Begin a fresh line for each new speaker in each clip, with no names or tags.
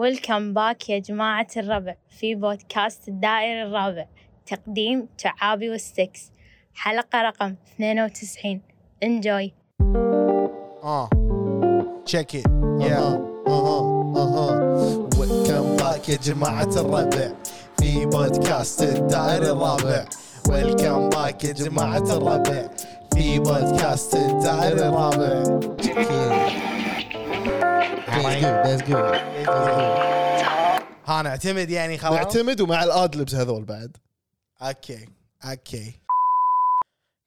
welcome back يا جماعة الربع في بودكاست الدائري الرابع تقديم جعابي وستيكس حلقة رقم 92 enjoy
آه. check it يا
أها. أها. أها. welcome back يا جماعة الربع في بودكاست الدائري الرابع. welcome back يا جماعة الربع في بودكاست الدائري الرابع. That's good, that's good.
ها نعتمد يعني خلاص.
نعتمد ومع ال adlibs هذول بعد.
OK OK.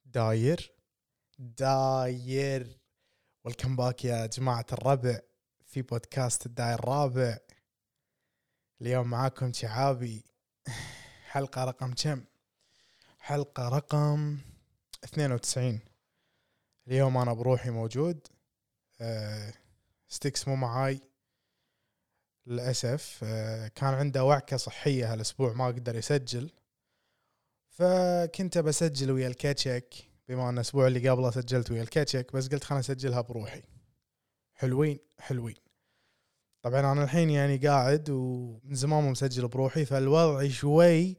داير داير. welcome back يا جماعة الربع في بودكاست الداير الرابع. اليوم معاكم جعابي. حلقة رقم كم؟ حلقة رقم 92 اليوم أنا بروحي موجود. أه ستيكس مو معاي. للأسف أه كان عنده وعكة صحية هالأسبوع ما قدر يسجل. فكنت بسجل ويا الكاتشك بما أن الأسبوع اللي قبله سجلت ويا الكاتشك بس قلت خلنا اسجلها بروحي. حلوين حلوين. طبعا أنا الحين يعني قاعد ومن زمان مو مسجل بروحي فالوضع شوي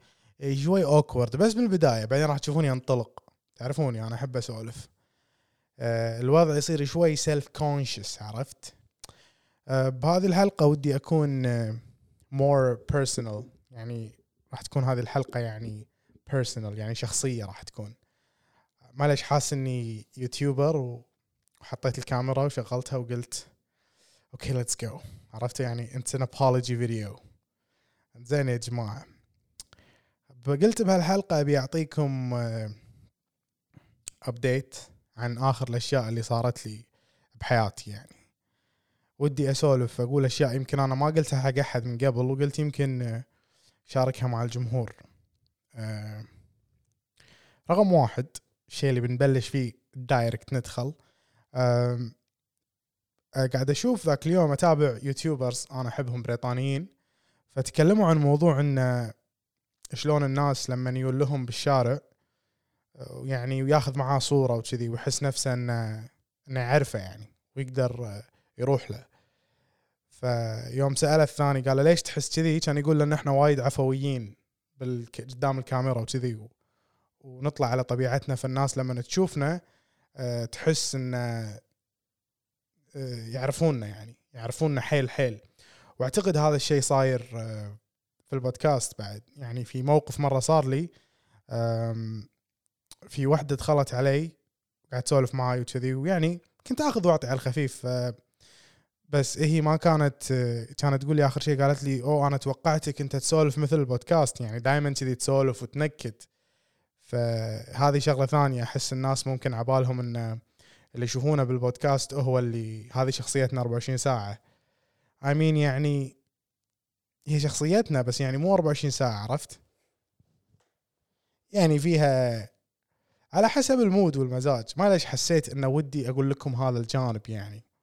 شوي awkward بس بالبدايه بعدين راح تشوفوني أنطلق. تعرفوني أنا أحب أسولف. آه الوضع يصير شوي self conscious عرفت؟ آه بهذه الحلقة ودي أكون more personal يعني راح تكون هذه الحلقة يعني personal يعني شخصية راح تكون. معلش حاس إني YouTuber وحطيت الكاميرا وشغلتها وقلت OK let's go عرفت يعني؟ it's an apology video زين يا جماعة. قلت بهالحلقة أبي أعطيكم update عن آخر الأشياء اللي صارت لي بحياتي يعني. ودي أسولف أقول أشياء يمكن أنا ما قلتها حق أحد من قبل وقلت يمكن شاركها مع الجمهور. أه رقم واحد الشيء اللي بنبلش فيه direct ندخل. أه قاعد أشوف ذاك اليوم أتابع YouTubers أنا أحبهم بريطانيين. فتكلموا عن موضوع إن شلون الناس لما يقول لهم بالشارع يعني وياخذ معاه صورة وكذي ويحس نفسه إنه إنه يعرفه يعني ويقدر يروح له. فيوم سأله الثاني قال له ليش تحس كذي؟ كان يقول له ان إحنا وايد عفويين قدام الكاميرا وكذي ونطلع على طبيعتنا. فالناس لما تشوفنا أه تحس إن أه يعرفوننا يعني يعرفوننا حيل حيل. وأعتقد هذا الشيء صاير أه في البودكاست بعد. يعني في موقف مرة صار لي في وحدة دخلت علي قاعد تسولف معاي وكذي ويعني كنت آخذ واعطي على الخفيف. بس هي ما كانت كانت تقول لي آخر شيء قالت لي أوه أنا توقعتك أنت تسولف مثل البودكاست يعني دائما كذي تسولف وتنكت. فهذه شغلة ثانية أحس الناس ممكن عبالهم إن اللي يشوفونه بالبودكاست هو اللي هذه شخصيتنا 24 ساعة. I mean يعني هي شخصيتنا بس يعني مو 24 ساعة عرفت؟ يعني فيها على حسب المود والمزاج. ما ليش حسيت انه ودي أقول لكم هذا الجانب يعني.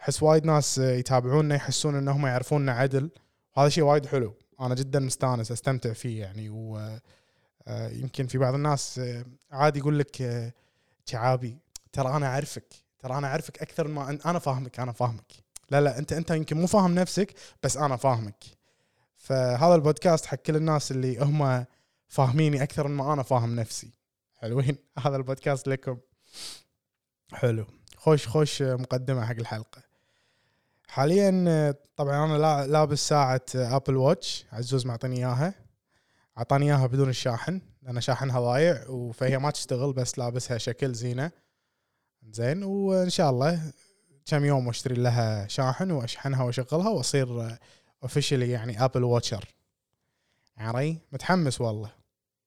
احس وايد ناس يتابعونا يحسون انهم يعرفوننا عدل. وهذا شيء وايد حلو. أنا جدا مستانس أستمتع فيه يعني. و يمكن في بعض الناس عادي يقول لك جعابي ترى أنا أعرفك. ترى أنا أعرفك أكثر ما أنا فاهمك أنا فاهمك. لا لا أنت أنت يمكن مو فاهم نفسك بس أنا فاهمك. فهذا البودكاست حق كل الناس اللي هم فاهميني أكثر ما أنا فاهم نفسي. حلوين. هذا البودكاست لكم. حلو. خوش خوش مقدمة حق الحلقة. حاليا طبعا أنا لابس ساعه Apple Watch عزوز معطيني إياها. أعطاني إياها بدون الشاحن لأن شاحنها ضايع فهي ما تشتغل بس لابسها شكل زينة. زين وإن شاء الله كم يوم واشتري لها شاحن وأشحنها وأشغلها وأصير officially يعني Apple Watcher عري متحمس والله.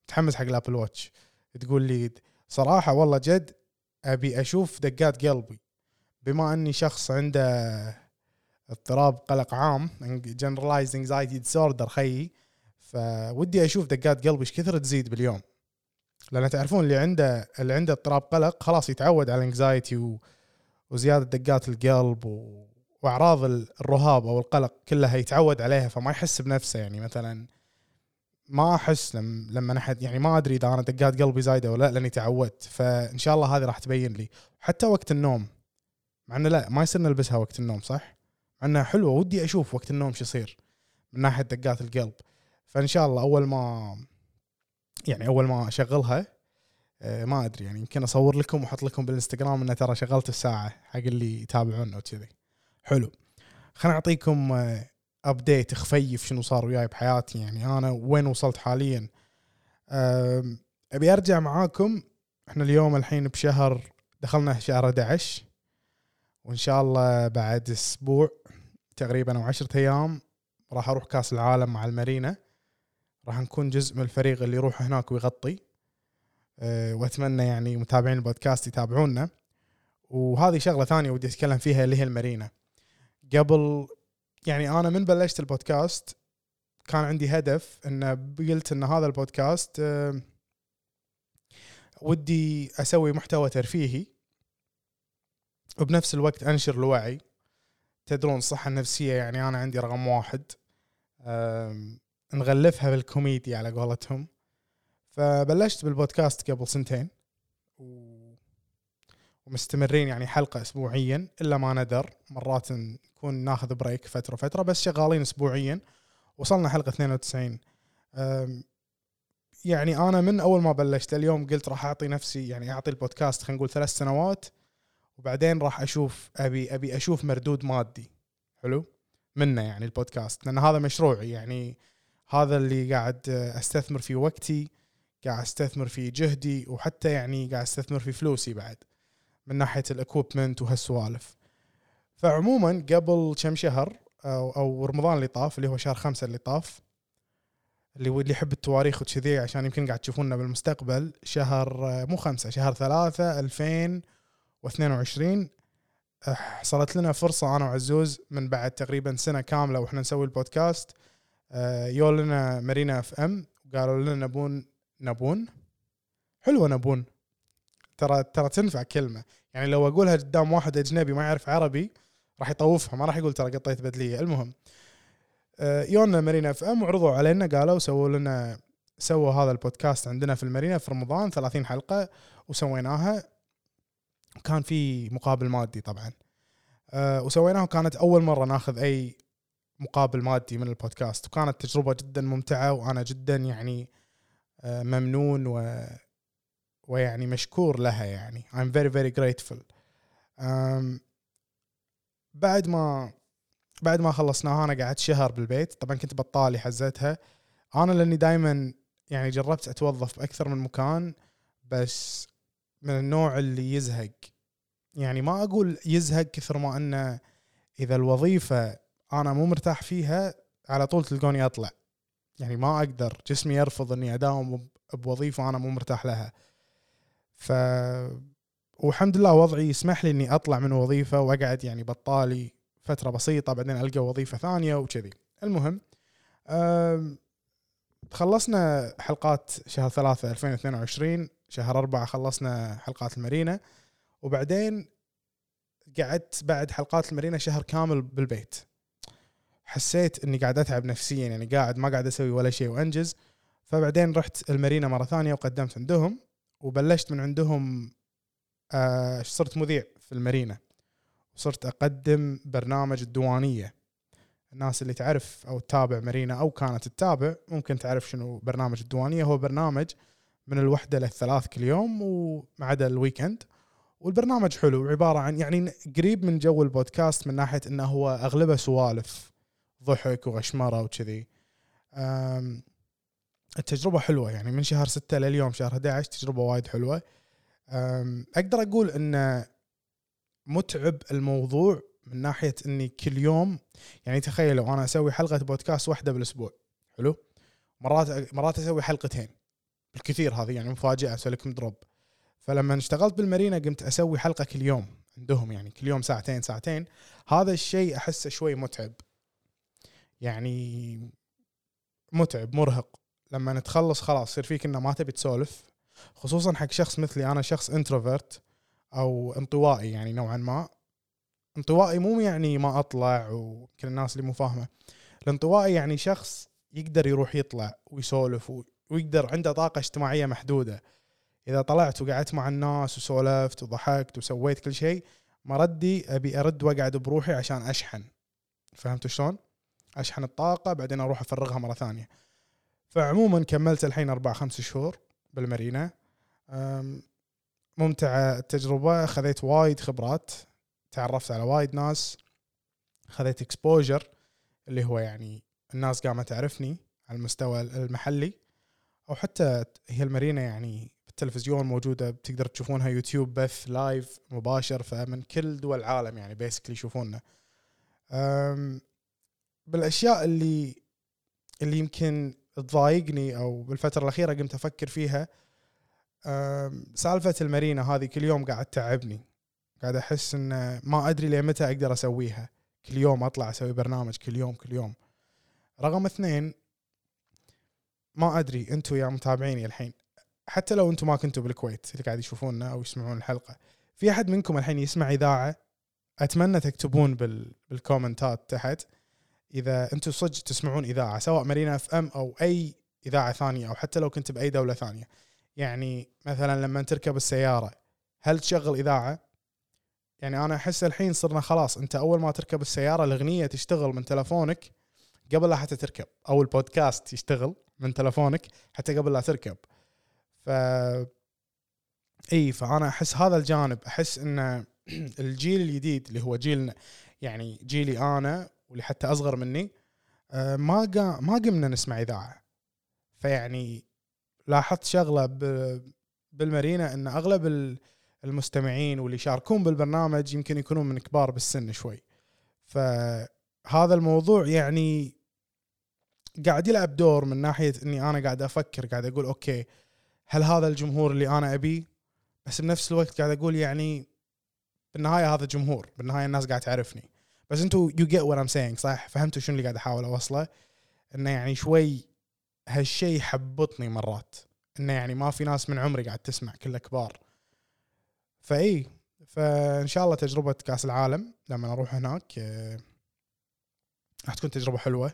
متحمس حق ال Apple Watch تقول لي صراحة والله جد أبي أشوف دقات قلبي. بما إني شخص عنده اضطراب قلق عام generalized anxiety disorder خيي فودي أشوف دقات قلبي إيش كثر تزيد باليوم. لأن تعرفون اللي عنده اللي عنده اضطراب قلق خلاص يتعود على الانكزايتي. وزيادة دقات القلب و... وأعراض الرهاب أو القلق كلها يتعود عليها فما يحس بنفسه يعني مثلا. ما أحس لم لما أحد يعني ما أدري إذا أنا دقات قلبي زايدة ولا لأ لأني تعودت. فإن شاء الله هذه راح تبين لي. حتى وقت النوم. مع إنه لا ما يصير نلبسها وقت النوم صح؟ انها حلوة ودي أشوف وقت النوم شو يصير من ناحية دقات القلب. فإن شاء الله أول ما يعني أول ما أشغلها آه، ما أدري يعني يمكن أصور لكم وأحط لكم بالإنستغرام انه ترى شغلت الساعة حق اللي يتابعونا وكذي حلو. خليني أعطيكم ابديت خفيف شنو صار وياي بحياتي يعني أنا وين وصلت حاليا. أبي أرجع معاكم. إحنا اليوم الحين بشهر دخلنا شهر 11 وإن شاء الله بعد أسبوع تقريبا أو عشرة أيام راح أروح كأس العالم مع المارينا. راح نكون جزء من الفريق اللي يروح هناك ويغطي. أه، وأتمنى يعني متابعين البودكاست يتابعونا. وهذه شغلة ثانية ودي أتكلم فيها اللي هي المارينا. قبل يعني أنا من بلشت البودكاست كان عندي هدف إن قلت إن هذا البودكاست أه، ودي أسوي محتوى ترفيهي. وبنفس الوقت انشر الوعي. تدرون الصحة النفسية يعني أنا عندي رقم واحد. نغلفها بالكوميديا على قولتهم. فبلشت بالبودكاست قبل سنتين. ومستمرين يعني حلقة أسبوعيا إلا ما ندر. مرات نكون ناخذ بريك فترة فترة بس شغالين أسبوعيا. وصلنا حلقة 92 أم، يعني أنا من أول ما بلشت اليوم قلت راح أعطي نفسي يعني أعطي البودكاست خلينا نقول ثلاث سنوات. وبعدين راح أشوف أبي أبي أشوف مردود مادي. حلو؟ منه يعني البودكاست. لأن هذا مشروعي يعني هذا اللي قاعد أستثمر في وقتي قاعد أستثمر في جهدي وحتى يعني قاعد أستثمر في فلوسي بعد من ناحية ال equipment وهالسوالف. فعموما قبل كم شهر أو أو رمضان اللي طاف اللي هو شهر خمسة اللي طاف اللي اللي يحب التواريخ وكذي عشان يمكن قاعد تشوفونا بالمستقبل شهر مو خمسة شهر ثلاثة 2000 و22 حصلت لنا فرصة أنا وعزوز من بعد تقريبا سنة كاملة وإحنا نسوي البودكاست. آه، يوا لنا مارينا FM قالوا لنا نبون نبون؟ حلوة نبون. ترى ترى تنفع كلمة. يعني لو أقولها قدام واحد أجنبي ما يعرف عربي راح يطوفها ما راح يقول ترى قطيت بدليه. المهم آه، يونا مارينا FM وعرضوا علينا قالوا سووا لنا سووا هذا البودكاست عندنا في المارينا في رمضان 30 حلقة وسويناها. كان في مقابل مادي طبعا. أه وسويناه كانت أول مرة ناخذ أي مقابل مادي من البودكاست. وكانت تجربة جدا ممتعة وأنا جدا يعني أه ممنون و ويعني مشكور لها يعني. I'm very very grateful. أم بعد ما بعد ما خلصناها أنا قعدت شهر بالبيت. طبعا كنت بطالي حزتها. أنا لأني دائما يعني جربت أتوظف بأكثر من مكان بس من النوع اللي يزهق. يعني ما أقول يزهق كثر ما أنه إذا الوظيفة أنا مو مرتاح فيها على طول تلقوني أطلع. يعني ما أقدر جسمي يرفض إني أداوم بوظيفة أنا مو مرتاح لها. ف والحمد لله وضعي يسمح لي إني أطلع من وظيفة وأقعد يعني بطالي فترة بسيطة بعدين ألقى وظيفة ثانية وكذي. المهم خلصنا حلقات شهر ثلاثة 2022 شهر أربعة خلصنا حلقات المارينا وبعدين قعدت بعد حلقات المارينا شهر كامل بالبيت. حسيت إني قاعد أتعب نفسيا يعني قاعد ما قاعد أسوي ولا شيء وأنجز. فبعدين رحت المارينا مرة ثانية وقدمت عندهم وبلشت من عندهم آه صرت مذيع في المارينا. وصرت أقدم برنامج الديوانية. الناس اللي تعرف أو تتابع مارينا أو كانت تتابع ممكن تعرف شنو برنامج الديوانية. هو برنامج من الوحدة للثلاث كل يوم وما عدا ال weekend. والبرنامج حلو عبارة عن يعني قريب من جو البودكاست من ناحية إنه هو أغلبه سوالف ضحك وغشمرة وكذي. التجربة حلوة يعني من شهر 6 لليوم شهر 11 تجربة وايد حلوة. أقدر أقول إن متعب الموضوع من ناحية إني كل يوم يعني تخيلوا أنا أسوي حلقة بودكاست واحدة بالأسبوع حلو؟ مرات مرات أسوي حلقتين. بالكثير هذه يعني مفاجأة أسوي لكم drop. فلما اشتغلت بالمارينا قمت أسوي حلقة كل يوم عندهم يعني كل يوم ساعتين ساعتين. هذا الشيء أحسه شوي متعب. يعني متعب مرهق. لما تخلص خلاص يصير فيك إنه ما تبي تسولف. خصوصا حق شخص مثلي أنا شخص introvert أو انطوائي يعني نوعا ما. انطوائي مو يعني ما أطلع وكل الناس اللي مو فاهمة. الانطوائي يعني شخص يقدر يروح يطلع ويسولف ويقدر عنده طاقة اجتماعية محدودة. إذا طلعت وقعدت مع الناس وسولفت وضحكت وسويت كل شيء مردي أبي أرد وأقعد بروحي عشان أشحن. فهمتوا شلون؟ أشحن الطاقة بعدين أروح أفرغها مرة ثانية. فعموما كملت الحين أربع خمس شهور بالمارينا. ممتعة التجربة. خذيت وايد خبرات. تعرفت على وايد ناس. خذيت exposure اللي هو يعني الناس قامت تعرفني على المستوى المحلي. أو حتى هي المارينا يعني بالتلفزيون موجودة بتقدر تشوفونها يوتيوب بث live مباشر فمن كل دول العالم يعني basically يشوفونا بالأشياء اللي اللي يمكن تضايقني أو بالفترة الأخيرة قمت أفكر فيها سالفة المارينا هذه كل يوم قاعد تعبني. قاعد أحس إن ما أدري لمتى أقدر أسويها. كل يوم أطلع أسوي برنامج كل يوم كل يوم. رقم اثنين ما أدري أنتم يا متابعيني الحين. حتى لو أنتم ما كنتوا بالكويت اللي قاعد يشوفونا أو يسمعون الحلقة. في أحد منكم الحين يسمع إذاعة؟ أتمنى تكتبون بال... بالكومنتات تحت. إذا أنتم صدق تسمعون إذاعة سواء مارينا إف إم أو أي إذاعة ثانية أو حتى لو كنت بأي دولة ثانية. يعني مثلا لما تركب السيارة هل تشغل إذاعة؟ يعني أنا أحس الحين صرنا خلاص أنت أول ما تركب السيارة الأغنية تشتغل من تلفونك قبل لا حتى تركب. أو البودكاست يشتغل من تلفونك حتى قبل لا تركب. ف إي فأنا أحس هذا الجانب أحس إن الجيل الجديد اللي هو جيلنا يعني جيلي أنا واللي حتى أصغر مني آه، ما ما قمنا نسمع إذاعة. فيعني لاحظت شغلة بالمارينا إن أغلب ال- المستمعين واللي يشاركون بالبرنامج يمكن يكونون من كبار بالسن شوي. فهذا الموضوع يعني قاعد يلعب دور من ناحية إني أنا قاعد أفكر قاعد أقول أوكي هل هذا الجمهور اللي أنا ابيه بس بنفس الوقت قاعد أقول يعني بالنهاية هذا جمهور بالنهاية الناس قاعد تعرفني. بس أنتم you get what I'm saying صح؟ فهمتوا شنو اللي قاعد أحاول أوصله؟ إنه يعني شوي هالشيء يحبطني مرات. إنه يعني ما في ناس من عمري قاعد تسمع كلها كبار. فإي فإن شاء الله تجربة كأس العالم لما نروح هناك آه، راح تكون تجربة حلوة.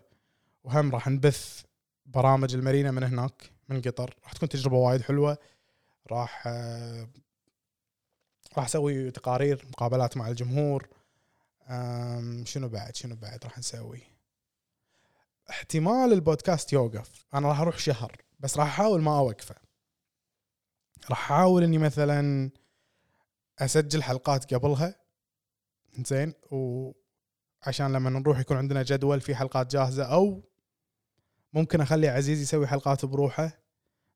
وهم راح نبث برامج المارينا من هناك من قطر. راح تكون تجربة وايد حلوة. راح آه، راح أسوي تقارير مقابلات مع الجمهور. شنو بعد شنو بعد راح نسوي؟ احتمال البودكاست يوقف. أنا راح أروح شهر بس راح أحاول ما أوقفه. راح أحاول إني مثلا أسجل حلقات قبلها. زين وعشان لما نروح يكون عندنا جدول في حلقات جاهزة أو ممكن أخلي عزيز يسوي حلقات بروحه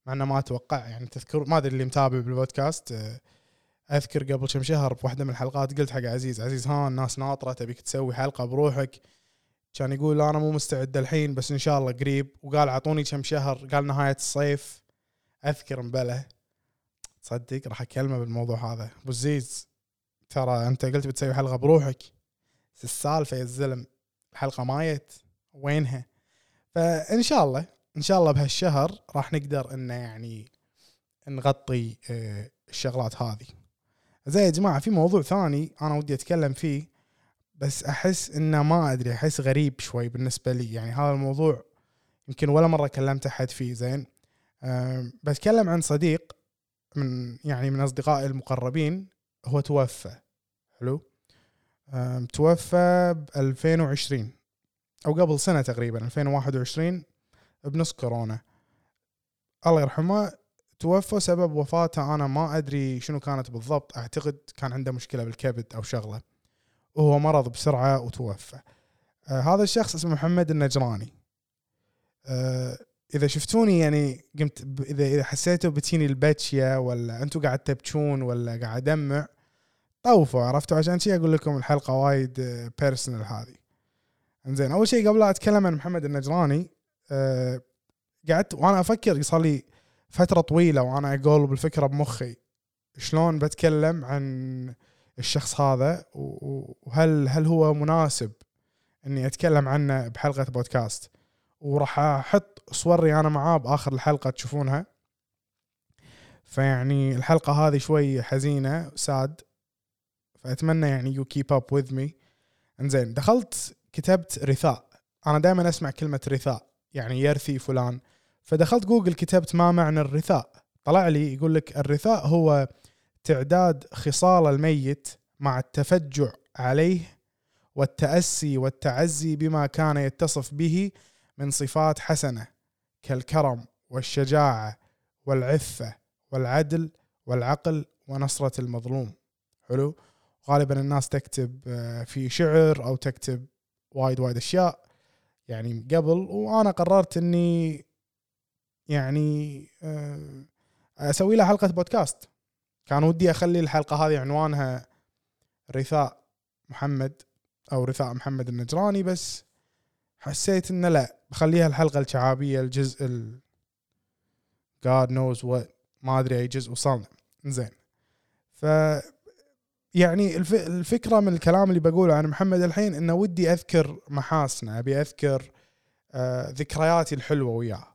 مع إنه ما أتوقع. يعني تذكر ما أدري اللي متابع بالبودكاست. أذكر قبل كم شهر بواحدة من الحلقات قلت حق عزيز عزيز ها الناس ناطرة تبيك تسوي حلقة بروحك. كان يقول أنا مو مستعد الحين بس إن شاء الله قريب. وقال أعطوني كم شهر. قال نهاية الصيف. أذكر مبله تصدق راح أكلمه بالموضوع هذا. أبو زيز ترى أنت قلت بتسوي حلقة بروحك. السالفة يا الزلم الحلقة مايت. وينها؟ فإن شاء الله إن شاء الله بهالشهر راح نقدر إنه يعني نغطي آه، الشغلات هذه. زي يا جماعة في موضوع ثاني أنا ودي أتكلم فيه بس أحس إنه ما أدري أحس غريب شوي بالنسبة لي. يعني هذا الموضوع يمكن ولا مرة كلمت أحد فيه زين. بتكلم عن صديق من يعني من أصدقائي المقربين هو توفى. حلو؟ توفى ب 2020 أو قبل سنة تقريبا 2021 بنص كورونا. الله يرحمه توفى سبب وفاته أنا ما أدري شنو كانت بالضبط. أعتقد كان عنده مشكلة بالكبد أو شغلة. وهو مرض بسرعة وتوفى. آه هذا الشخص اسمه محمد النجراني. آه إذا شفتوني يعني قمت ب- إذا إذا حسيتوا بتجيني البتشيه ولا أنتم قاعد تبكون ولا قاعد أدمع طوفوا عرفتوا؟ عشان شي أقول لكم الحلقة وايد بيرسونال هذه. انزين أول شيء قبل لا أتكلم عن محمد النجراني آه قعدت وأنا أفكر صار لي فترة طويلة وأنا أقول بالفكرة بمخي شلون بتكلم عن الشخص هذا وهل هل هو مناسب إني أتكلم عنه بحلقة بودكاست؟ وراح أحط صوري أنا معاه بآخر الحلقة تشوفونها. فيعني الحلقة هذه شوي حزينة sad. فأتمنى يعني you keep up with me إنزين دخلت كتبت رثاء. أنا دائما أسمع كلمة رثاء يعني يرثي فلان. فدخلت جوجل كتبت ما معنى الرثاء. طلع لي يقول لك الرثاء هو تعداد خصال الميت مع التفجع عليه والتأسي والتعزي بما كان يتصف به من صفات حسنة كالكرم والشجاعة والعفة والعدل والعقل ونصرة المظلوم. حلو؟ غالبا الناس تكتب آه، في شعر أو تكتب وايد وايد أشياء يعني قبل وأنا قررت إني يعني آه، أسوي لها حلقة بودكاست. كان ودي أخلي الحلقة هذه عنوانها رثاء محمد أو رثاء محمد النجراني بس حسيت إنه لا بخليها الحلقة الشعابية الجزء ال God knows what ما أدري أي جزء وصلنا. زين ف يعني الف... الفكرة من الكلام اللي بقوله عن محمد الحين إنه ودي أذكر محاسنه أبي أذكر آه ذكرياتي الحلوة وياه.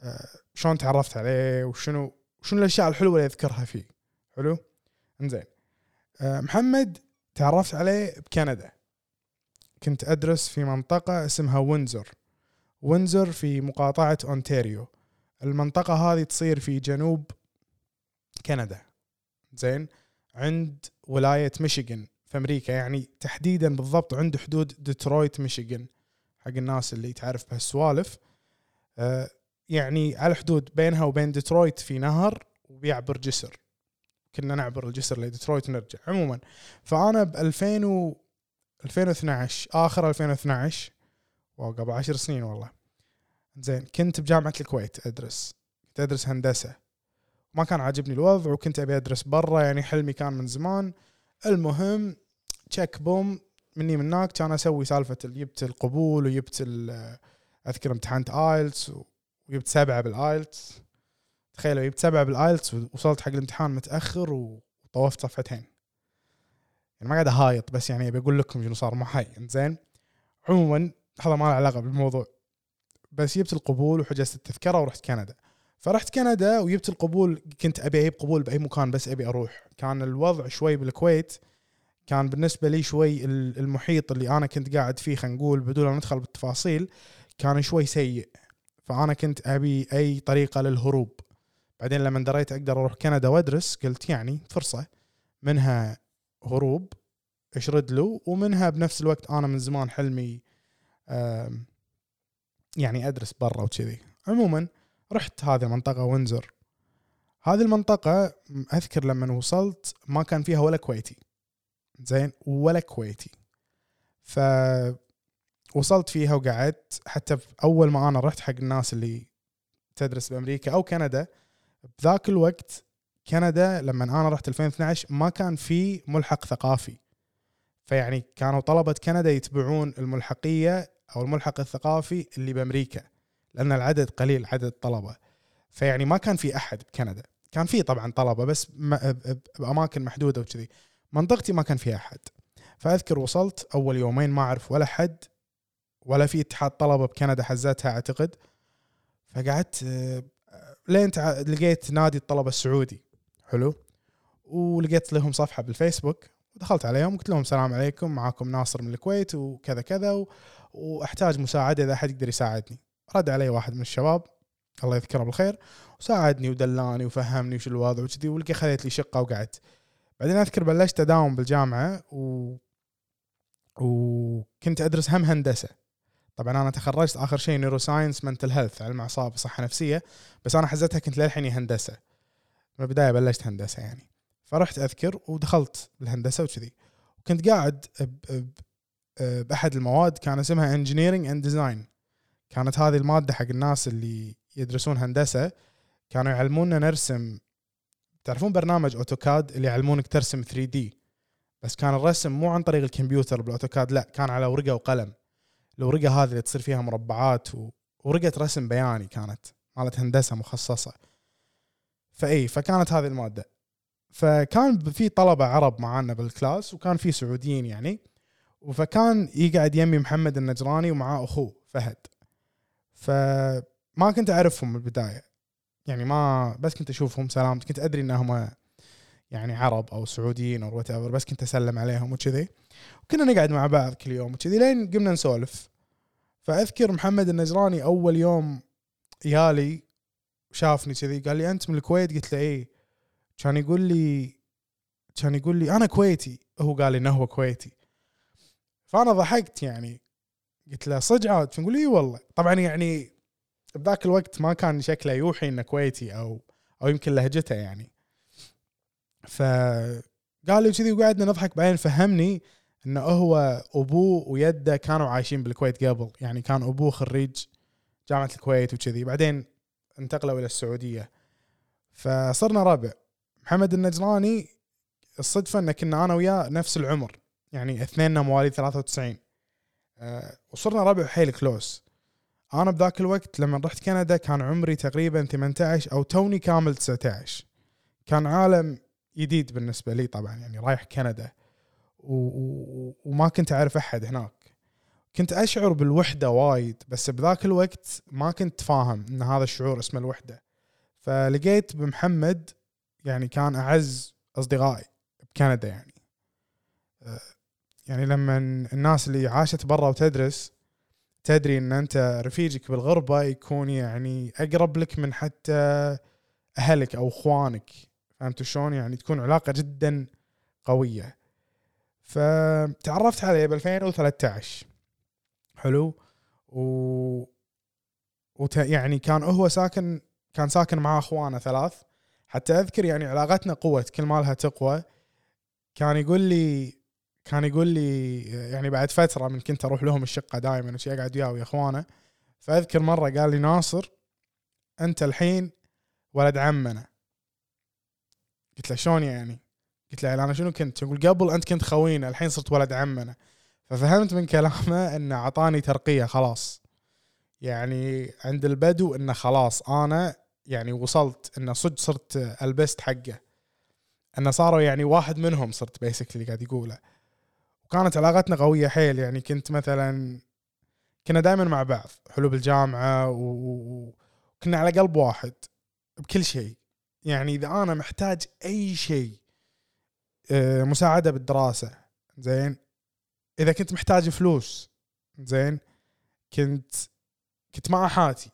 آه شلون تعرفت عليه وشنو شنو الأشياء الحلوة اللي أذكرها فيه. حلو؟ إنزين. آه محمد تعرفت عليه بكندا. كنت أدرس في منطقة اسمها ويندزور ويندزور في مقاطعة أونتاريو. المنطقة هذه تصير في جنوب كندا. زين عند ولاية ميشيغان في أمريكا يعني تحديدا بالضبط عند حدود ديترويت ميشيغان حق الناس اللي تعرف بهالسوالف. آه، يعني على حدود بينها وبين ديترويت في نهر وبيعبر جسر كنا نعبر الجسر لديترويت ونرجع. عموما فأنا ب 2000 و 2012 آخر 2012 wow قبل 10 سنين والله. زين كنت بجامعة الكويت أدرس. كنت أدرس هندسة. ما كان عاجبني الوضع وكنت أبي أدرس برا يعني حلمي كان من زمان. المهم تشيك بوم مني من هناك كان أسوي سالفة ال- جبت القبول وجبت أذكر امتحنت IELTS وجبت سبعة بال IELTS تخيلوا جبت سبعة بال IELTS ووصلت حق الامتحان متأخر وطوفت صفحتين. يعني ما قاعد أهايط بس يعني أبي أقول لكم شنو صار معي زين عموما هذا ما له علاقة بالموضوع. بس جبت القبول وحجزت التذكرة ورحت كندا. فرحت كندا وجبت القبول كنت أبي أجيب قبول بأي مكان بس أبي أروح. كان الوضع شوي بالكويت كان بالنسبة لي شوي ال- المحيط اللي أنا كنت قاعد فيه خلينا نقول بدون ما ندخل بالتفاصيل كان شوي سيء. فأنا كنت أبي أي طريقة للهروب. بعدين لما دريت أقدر أروح كندا وأدرس قلت يعني فرصة منها هروب اشرد له؟ ومنها بنفس الوقت أنا من زمان حلمي يعني أدرس برا وكذي. عموما رحت هذه المنطقة وينزر هذه المنطقة أذكر لما وصلت ما كان فيها ولا كويتي. زين ولا كويتي. ف وصلت فيها وقعدت. حتى أول ما أنا رحت حق الناس اللي تدرس بأمريكا أو كندا بذاك الوقت كندا لما أنا رحت 2012 ما كان في ملحق ثقافي. فيعني كانوا طلبة كندا يتبعون الملحقية أو الملحق الثقافي اللي بأمريكا. لأن العدد قليل عدد الطلبه فيعني ما كان في أحد بكندا. كان في طبعا طلبة بس بأماكن محدودة وكذي. منطقتي ما كان فيها أحد. فأذكر وصلت أول يومين ما أعرف ولا حد ولا في اتحاد طلبة بكندا حزتها أعتقد. فقعدت آه، لين لقيت نادي الطلبة السعودي. حلو. ولقيت لهم صفحة بالفيسبوك. ودخلت عليهم قلت لهم السلام عليكم معاكم ناصر من الكويت وكذا كذا. وأحتاج مساعدة إذا أحد يقدر يساعدني. رد علي واحد من الشباب الله يذكره بالخير وساعدني ودلاني وفهمني وش الوضع وكذي ولقي خذيت لي شقة وقعدت. بعدين أذكر بلشت أداوم بالجامعة و... وكنت أدرس هم هندسة. طبعا أنا تخرجت آخر شيء neuroscience mental health علم أعصاب صحه نفسية بس أنا حزتها كنت للحين هندسة. من البداية بلشت هندسة يعني. فرحت أذكر ودخلت بالهندسه وكذي. وكنت قاعد ب... ب... بأحد المواد كان اسمها engineering and design كانت هذه المادة حق الناس اللي يدرسون هندسة كانوا يعلمونا نرسم. تعرفون برنامج AutoCAD اللي يعلمونك ترسم 3D بس كان الرسم مو عن طريق الكمبيوتر بال AutoCAD لا كان على ورقة وقلم. الورقة هذه اللي تصير فيها مربعات و... ورقة رسم بياني كانت مالت هندسة مخصصة. فإي فكانت هذه المادة. فكان في طلبة عرب معانا بال class وكان في سعوديين يعني. فكان يقعد يمي محمد النجراني ومعاه أخوه فهد. فما كنت أعرفهم من البدايه يعني ما بس كنت أشوفهم سلام كنت أدري انهم يعني عرب أو سعوديين أو وات بس كنت أسلم عليهم وكذي. وكنا نقعد مع بعض كل يوم وكذي لين قمنا نسولف. فأذكر محمد النجراني أول يوم يالي شافني كذي قال لي أنت من الكويت؟ قلت له إيه. كان يقول لي كان يقول لي أنا كويتي. هو قال لي انه هو كويتي. فأنا ضحكت يعني. قلت له صدق عاد فنقول إي والله. طبعا يعني بذاك الوقت ما كان شكله يوحي إنه كويتي أو أو يمكن لهجته يعني. فقال لي كذي وقعدنا نضحك بعدين فهمني انه هو أبوه ويده كانوا عايشين بالكويت قبل. يعني كان أبوه خريج جامعة الكويت وكذي. بعدين انتقلوا إلى السعودية. فصرنا ربع. محمد النجراني الصدفة إن كنا أنا وياه نفس العمر. يعني اثنيننا مواليد 93 أه وصرنا ربع حيل كلوس أنا بذاك الوقت لما رحت كندا كان عمري تقريبا 18 أو توني كامل 19 كان عالم جديد بالنسبة لي طبعا يعني رايح كندا. و... و... وما كنت أعرف أحد هناك. كنت أشعر بالوحدة وايد بس بذاك الوقت ما كنت فاهم إن هذا الشعور اسمه الوحدة. فلقيت بمحمد يعني كان أعز أصدقائي بكندا يعني. يعني لما الناس اللي عاشت برا وتدرس تدري إن أنت رفيجك بالغربة يكون يعني أقرب لك من حتى أهلك أو إخوانك. فهمت شلون؟ يعني تكون علاقة جدا قوية. فتعرفت عليه ب 2013 حلو؟ و وت... يعني كان هو ساكن كان ساكن مع أخوانه ثلاث. حتى أذكر يعني علاقتنا قوة كل ما لها تقوى. كان يقول لي كان يقول لي يعني بعد فترة من كنت أروح لهم الشقة دائما وشي أقعد وياه ويا أخوانه فأذكر مرة قال لي ناصر أنت الحين ولد عمنا. قلت له شلون يعني؟ قلت له أنا شنو كنت؟ يقول قبل أنت كنت خوينا الحين صرت ولد عمنا. ففهمت من كلامه إنه أعطاني ترقية خلاص. يعني عند البدو إنه خلاص أنا يعني وصلت انه صدق صرت البست حقه. إنه صاروا يعني واحد منهم صرت بيسكلي قاعد يقوله. وكانت علاقتنا قوية حيل يعني كنت مثلا كنا دائما مع بعض حلو بالجامعة وكنا على قلب واحد بكل شيء. يعني إذا أنا محتاج أي شيء آه، مساعدة بالدراسة زين؟ إذا كنت محتاج فلوس زين؟ كنت كنت مع حاتي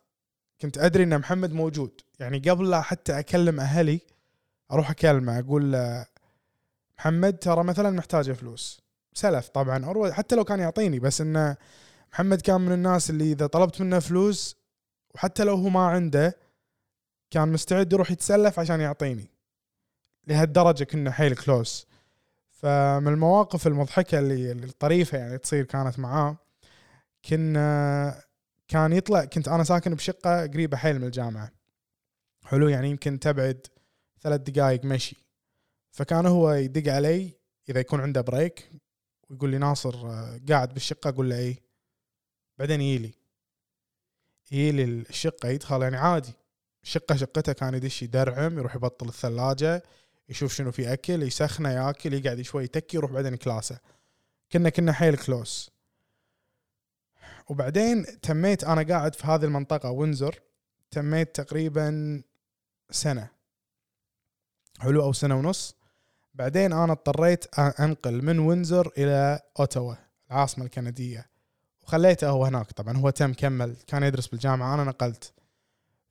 كنت أدري إن محمد موجود. يعني قبل لا حتى أكلم أهلي أروح أكلمه أقول له محمد ترى مثلا محتاجة فلوس. سلف طبعا. حتى لو كان يعطيني بس إنه محمد كان من الناس اللي إذا طلبت منه فلوس وحتى لو هو ما عنده كان مستعد يروح يتسلف عشان يعطيني. لهالدرجة كنا حيل close فمن المواقف المضحكة اللي الطريفة يعني تصير كانت معاه كنا كان يطلع كنت أنا ساكن بشقة قريبة حيل من الجامعة. حلو يعني يمكن تبعد ثلاث دقائق مشي. فكان هو يدق علي إذا يكون عنده break ويقول لي ناصر قاعد بالشقة أقول له اي بعدين يجي يجي الشقة يدخل يعني عادي. شقة شقته كان يدش يدرعم يروح يبطل الثلاجة يشوف شنو في أكل يسخنه ياكل يقعد شوي يتكي يروح بعدين كلاسه. كنا كنا حيل كلوس وبعدين تميت أنا قاعد في هذه المنطقة وينزر تميت تقريبا سنة. حلو أو سنة ونص. بعدين أنا اضطريت أنقل من وينزر إلى اوتوا العاصمة الكندية. وخليته هو هناك طبعا هو تم كمل كان يدرس بالجامعة أنا نقلت.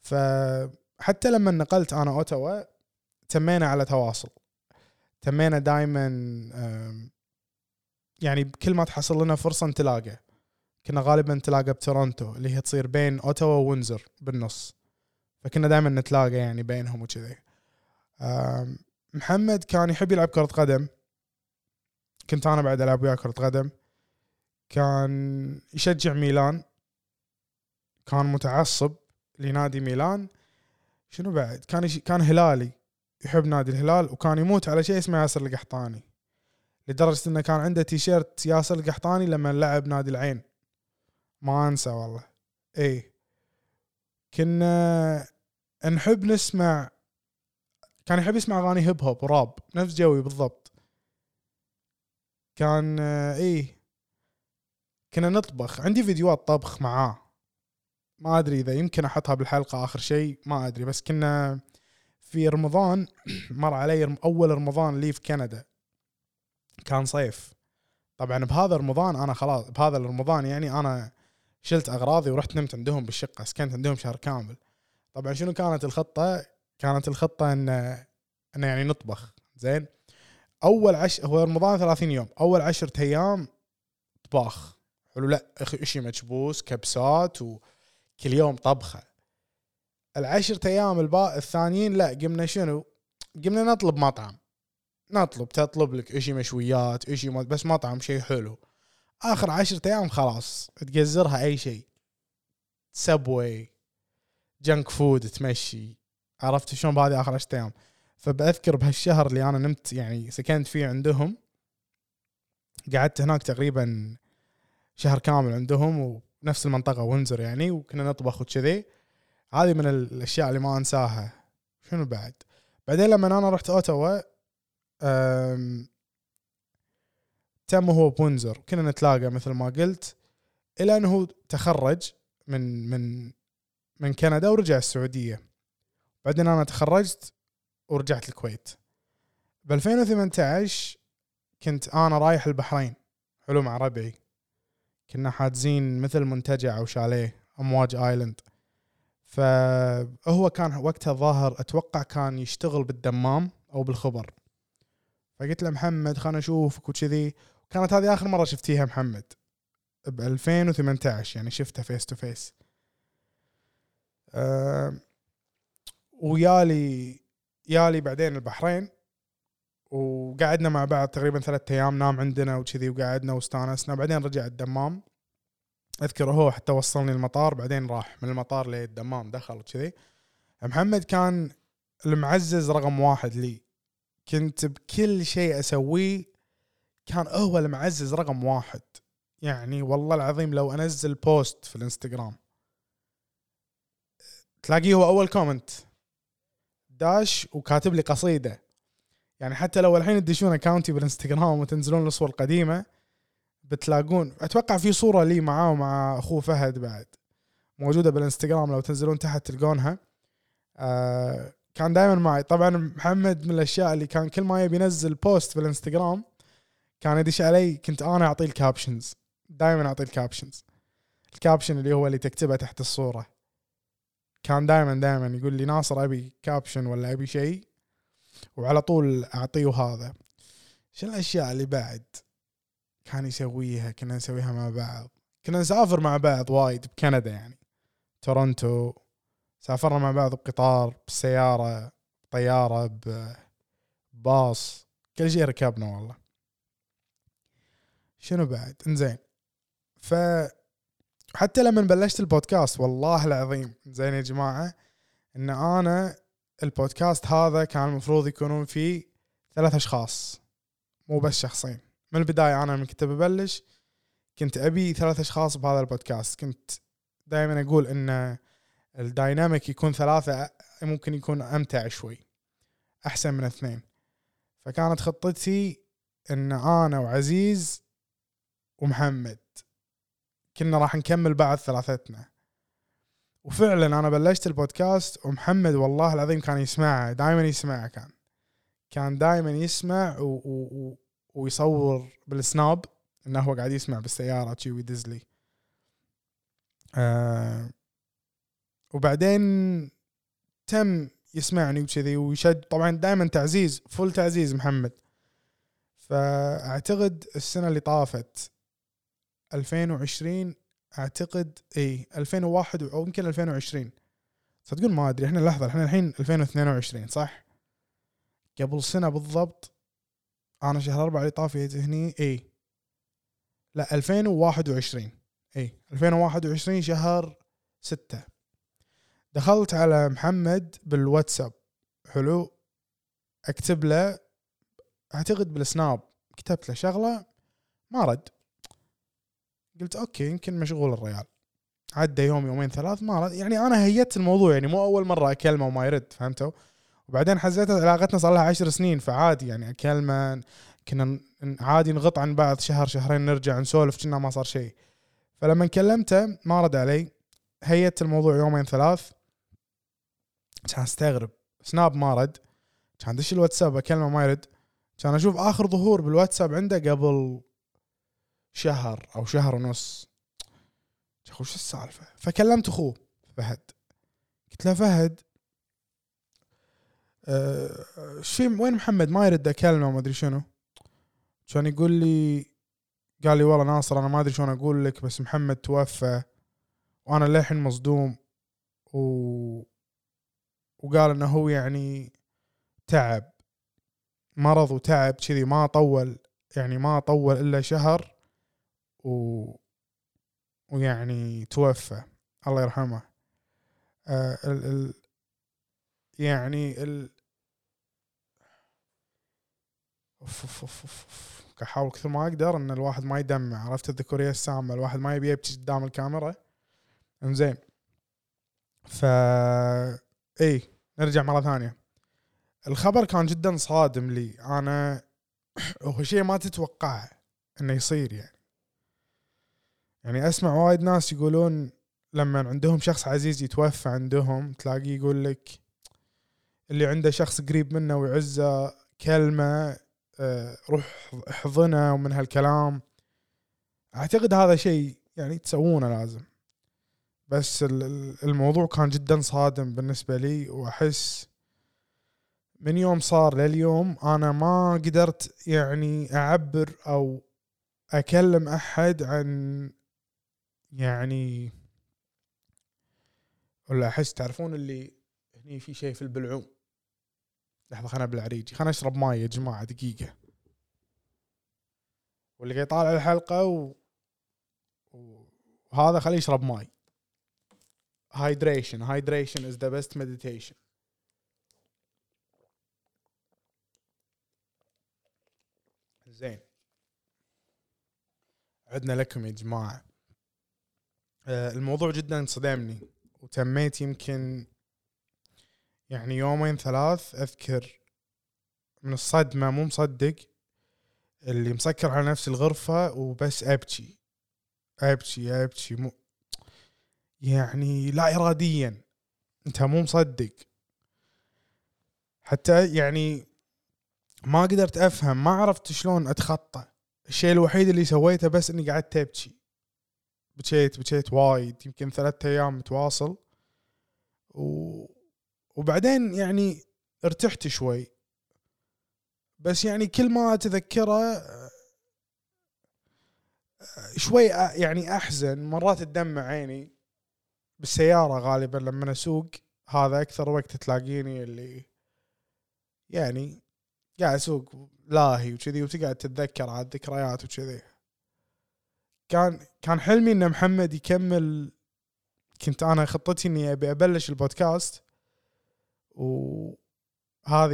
فحتى لما نقلت أنا اوتوا تمينا على تواصل. تمينا دائما يعني كل ما تحصل لنا فرصة نتلاقى. كنا غالبا نتلاقى بتورونتو اللي هي تصير بين اوتوا ووينزر بالنص. فكنا دائما نتلاقى يعني بينهم وكذي. محمد كان يحب يلعب كرة قدم. كنت أنا بعد ألعب وياه كرة قدم. كان يشجع ميلان. كان متعصب لنادي ميلان. شنو بعد؟ كان. كان هلالي. يحب نادي الهلال وكان يموت على شيء اسمه ياسر القحطاني. لدرجة إنه كان عنده تيشيرت ياسر القحطاني لما لعب نادي العين. ما أنسى والله. اي كنا نحب نسمع كان يحب يسمع أغاني هيب هوب وراب نفس جوي بالضبط. كان إيه كنا نطبخ. عندي فيديوهات طبخ معاه. ما أدري إذا يمكن أحطها بالحلقة آخر شيء ما أدري. بس كنا في رمضان مر علي أول رمضان لي في كندا. كان صيف. طبعا بهذا رمضان أنا خلاص بهذا رمضان يعني أنا شلت أغراضي ورحت نمت عندهم بالشقة سكنت عندهم شهر كامل. طبعا شنو كانت الخطة؟ كانت الخطة إن ان يعني نطبخ زين؟ أول عش هو رمضان 30 يوم. أول عشرة أيام طباخ. حلو لا أخ- إشي مكبوس كبسات وكل يوم طبخة. العشرة أيام الباء الثانيين لا قمنا شنو؟ قمنا نطلب مطعم. نطلب تطلب لك إشي مشويات إشي ما- بس مطعم شيء حلو. آخر عشرة أيام خلاص تقزرها أي شيء. Subway junk food تمشي. عرفت شلون بهذه آخر عشرة أيام. فبذكر بهالشهر اللي أنا نمت يعني سكنت فيه عندهم قعدت هناك تقريبا شهر كامل عندهم ونفس المنطقة وينزر يعني وكنا نطبخ وكذي. هذه من الأشياء اللي ما أنساها. شنو بعد؟ بعدين لما أنا رحت اوتوا أم، تم هو بوينزر كنا نتلاقى مثل ما قلت إلى أنه تخرج من من من كندا ورجع السعودية. بعدين أنا تخرجت ورجعت الكويت. ب 2018 كنت أنا رايح البحرين حلو مع ربعي كنا حاجزين مثل منتجع أو شاليه أمواج آيلاند. فهو كان وقتها ظاهر أتوقع كان يشتغل بالدمام أو بالخبر. فقلت له محمد خلنا اشوفك وكذي. كانت هذه آخر مرة شفتيها محمد ب 2018 يعني شفتها face to face ويالي يالي بعدين البحرين وقعدنا مع بعض تقريبا ثلاثة أيام نام عندنا وكذي وقعدنا واستانسنا بعدين رجع الدمام. أذكر هو حتى وصلني المطار بعدين راح من المطار للدمام دخل وكذي. محمد كان المعزز رقم واحد لي. كنت بكل شيء أسويه كان هو المعزز رقم واحد. يعني والله العظيم لو أنزل post في الإنستغرام. تلاقيه هو أول comment داش وكاتب لي قصيدة. يعني حتى لو الحين تدشون account ي بالإنستغرام وتنزلون الصور القديمة بتلاقون أتوقع في صورة لي معاه ومع أخوه فهد بعد. موجودة بالإنستغرام لو تنزلون تحت تلقونها. آه كان دائما معي. طبعا محمد من الأشياء اللي كان كل ما يبي ينزل post بالإنستغرام كان يدش علي كنت أنا أعطيه ال captions دائما أعطيه ال captions ال caption اللي هو اللي تكتبه تحت الصورة. كان دائما دائما يقول لي ناصر أبي caption ولا أبي شيء وعلى طول أعطيه هذا. شو الأشياء اللي بعد كان يسويها؟ كنا نسويها مع بعض. كنا نسافر مع بعض وايد بكندا يعني. تورونتو. سافرنا مع بعض بقطار بسيارة طيارة بباص كل شيء ركبنا والله. شنو بعد؟ انزين. ف حتى لما بلشت البودكاست والله العظيم زين يا جماعة إن أنا البودكاست هذا كان المفروض يكونون فيه ثلاث أشخاص مو بس شخصين. من البداية أنا من كنت ببلش كنت أبي ثلاث أشخاص بهذا البودكاست. كنت دائما أقول إن الدايناميك يكون ثلاثة ممكن يكون أمتع شوي أحسن من اثنين. فكانت خطتي إن أنا وعزيز ومحمد. كنا راح نكمل بعد ثلاثتنا. وفعلا أنا بلشت البودكاست ومحمد والله العظيم كان يسمعه دائما يسمعه كان. كان دائما يسمع و... و... ويصور بالسناب إنه هو قاعد يسمع بالسيارة شي ويدز لي. آه وبعدين تم يسمعني وكذي ويشد. طبعا دائما تعزيز فل تعزيز محمد. فأعتقد السنة اللي طافت 2020 أعتقد إي 2001 أو يمكن 2020 صدقون ما أدري إحنا لحظة إحنا الحين 2022 صح؟ قبل سنة بالضبط أنا شهر أربعة اللي طافت هني إي. لا 2021 إي 2021 شهر ستة. دخلت على محمد بالواتساب حلو. أكتب له أعتقد بالسناب كتبت له شغلة ما رد. قلت okay يمكن مشغول الريال. عدى يوم يومين ثلاث ما رد يعني أنا هيت الموضوع يعني مو أول مرة أكلمه وما يرد فهمتوا؟ وبعدين حسيت علاقتنا صار لها عشر سنين فعادي يعني أكلمه كنا عادي نغط عن بعض شهر شهرين نرجع نسولف كنا ما صار شيء. فلما كلمته ما رد علي. هيت الموضوع يومين ثلاث. كان أستغرب. سناب ما رد. كان دش الواتساب أكلمه ما يرد. كان أشوف آخر ظهور بالواتساب عنده قبل شهر أو شهر ونص. اخو شو السالفة؟ فكلمت أخوه فهد. قلت له فهد إيش في وين محمد؟ ما يرد اكلمه وما أدري شنو. كان يقول لي قال لي والله ناصر أنا ما أدري شلون أقول لك بس محمد توفى وأنا للحين مصدوم. و... وقال إنه هو يعني تعب مرض وتعب كذي ما طول يعني ما طول إلا شهر. و... ويعني توفى الله يرحمه. آه ال... ال... يعني ال... أوف أوف أوف أوف أوف. أحاول كثر ما أقدر إن الواحد ما يدمع عرفت الذكورية السامة؟ الواحد ما يبي يبكي قدام الكاميرا. إنزين. ف إي نرجع مرة ثانية. الخبر كان جدا صادم لي. أنا هو شيء ما تتوقعه إنه يصير يعني. يعني أسمع وايد ناس يقولون لما عندهم شخص عزيز يتوفى عندهم تلاقيه يقول لك اللي عنده شخص قريب منه ويعزه كلمة آه، روح احضنه ومن هالكلام. أعتقد هذا شيء يعني تسوونه لازم. بس ال- ال- الموضوع كان جدا صادم بالنسبة لي وأحس من يوم صار لليوم أنا ما قدرت يعني أعبر أو أكلم أحد عن يعني ولا أحس تعرفون اللي هني في شيء في البلعوم؟ لحظة خلنا ابلع ريجي. خلنا اشرب ماي يا جماعة دقيقة. واللي قاعد يطالع الحلقة و... وهذا خليه يشرب ماي. Hydration. Hydration is the best meditation. زين. عدنا لكم يا جماعة. الموضوع جدا صدمني. وتميت يمكن يعني يومين ثلاث أذكر من الصدمة مو مصدق اللي مسكر على نفسي الغرفة وبس أبكي. أبكي أبكي مو يعني لا اراديا. أنت مو مصدق. حتى يعني ما قدرت أفهم ما عرفت شلون أتخطى. الشيء الوحيد اللي سويته بس إني قعدت أبكي. بكيت بكيت وايد يمكن ثلاثة أيام متواصل. و... وبعدين يعني ارتحت شوي. بس يعني كل ما أتذكره شوي يعني أحزن. مرات تدمع عيني بالسيارة غالبا لما أسوق هذا أكثر وقت تلاقيني اللي يعني قاعد أسوق لاهي وكذي وتقعد تتذكر على الذكريات وكذي. كان كان حلمي إن محمد يكمل كنت أنا خطتي إني أبي أبلش البودكاست. وهذه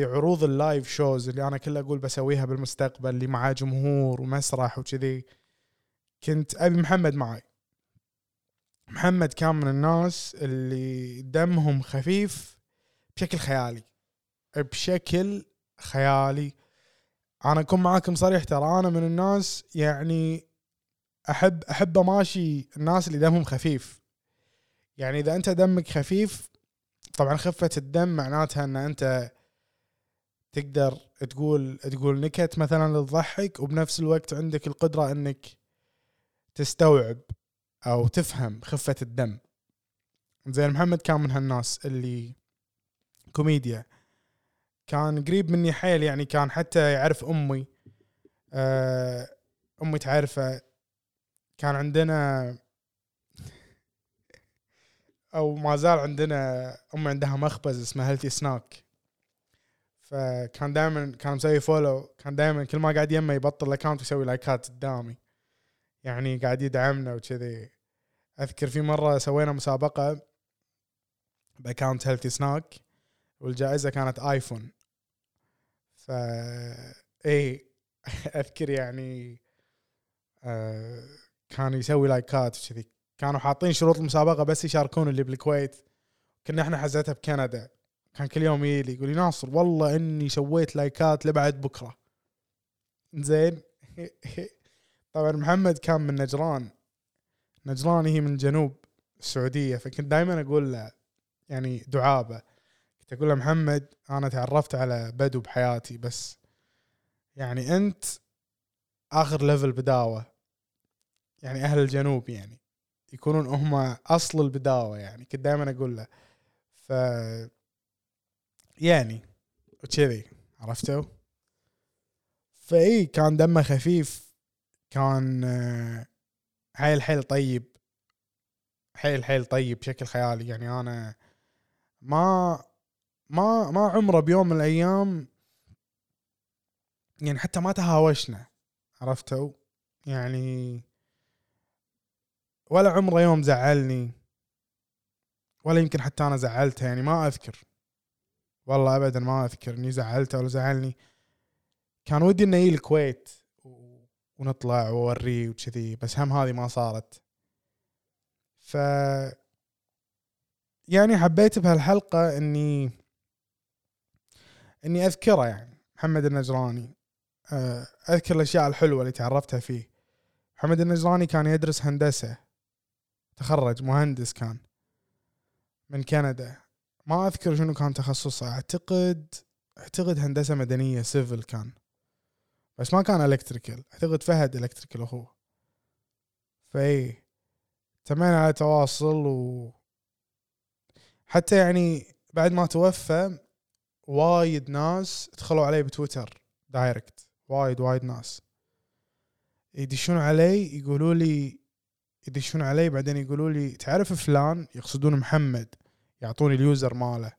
عروض ال live shows اللي أنا كلها أقول بسويها بالمستقبل اللي معاه جمهور ومسرح وكذي. كنت أبي محمد معي محمد كان من الناس اللي دمهم خفيف بشكل خيالي. بشكل خيالي. أنا أكون معاكم صريح ترى أنا من الناس يعني أحب أحب اماشي الناس اللي دمهم خفيف. يعني إذا أنت دمك خفيف طبعا خفة الدم معناتها إن أنت تقدر تقول تقول نكت مثلا تضحك وبنفس الوقت عندك القدرة إنك تستوعب أو تفهم خفة الدم. زين محمد كان من هالناس اللي كوميديا. كان قريب مني حيل يعني كان حتى يعرف أمي آه، أمي تعرفه. كان عندنا أو ما زال عندنا أمي عندها مخبز اسمه Healthy Snack فكان دائما كان مسوي follow كان دائما كل ما قاعد يمه يبطل ال account ويسوي لايكات قدامي. يعني قاعد يدعمنا وكذي. أذكر في مرة سوينا مسابقة ب account Healthy Snack والجائزة كانت ايفون ف اي أذكر يعني آه كان يسوي لايكات وكذي. كانوا حاطين شروط المسابقة بس يشاركون اللي بالكويت. كنا إحنا حزتها بكندا. كان كل يوم يجي يقول لي ناصر والله إني سويت لايكات لبعد بكرة. زين طبعا محمد كان من نجران. نجران هي من جنوب السعودية. فكنت دائما أقول له يعني دعابة. كنت أقول له محمد أنا تعرفت على بدو بحياتي بس يعني أنت آخر level بداوة. يعني أهل الجنوب يعني يكونون هم أصل البداوة يعني كنت دائما أقول له. ف يعني وكذي عرفتوا؟ فإي كان دمه خفيف كان آه، حيل حيل طيب حيل حيل طيب بشكل خيالي يعني. أنا ما ما ما عمره بيوم من الأيام يعني حتى ما تهاوشنا عرفتوا يعني ولا عمره يوم زعلني ولا يمكن حتى أنا زعلته يعني ما أذكر. والله ابدا ما أذكر إني زعلته ولا زعلني. كان ودي إنه يجي الكويت ونطلع وأوريه وكذي بس هم هذه ما صارت. ف يعني حبيت بهالحلقة اني إني أذكره يعني. محمد النجراني آه، أذكر الأشياء الحلوة اللي تعرفتها فيه. محمد النجراني كان يدرس هندسة. تخرج مهندس كان من كندا. ما أذكر شنو كان تخصصه. أعتقد أعتقد هندسة مدنية civil كان. بس ما كان electrical أعتقد فهد electrical أخوه. فاي تمينا على تواصل و حتى يعني بعد ما توفى وايد ناس دخلوا علي بتويتر direct وايد وايد ناس. يدشون علي يقولوا لي يدشون علي بعدين يقولوا لي تعرف فلان يقصدون محمد يعطوني ال user ماله؟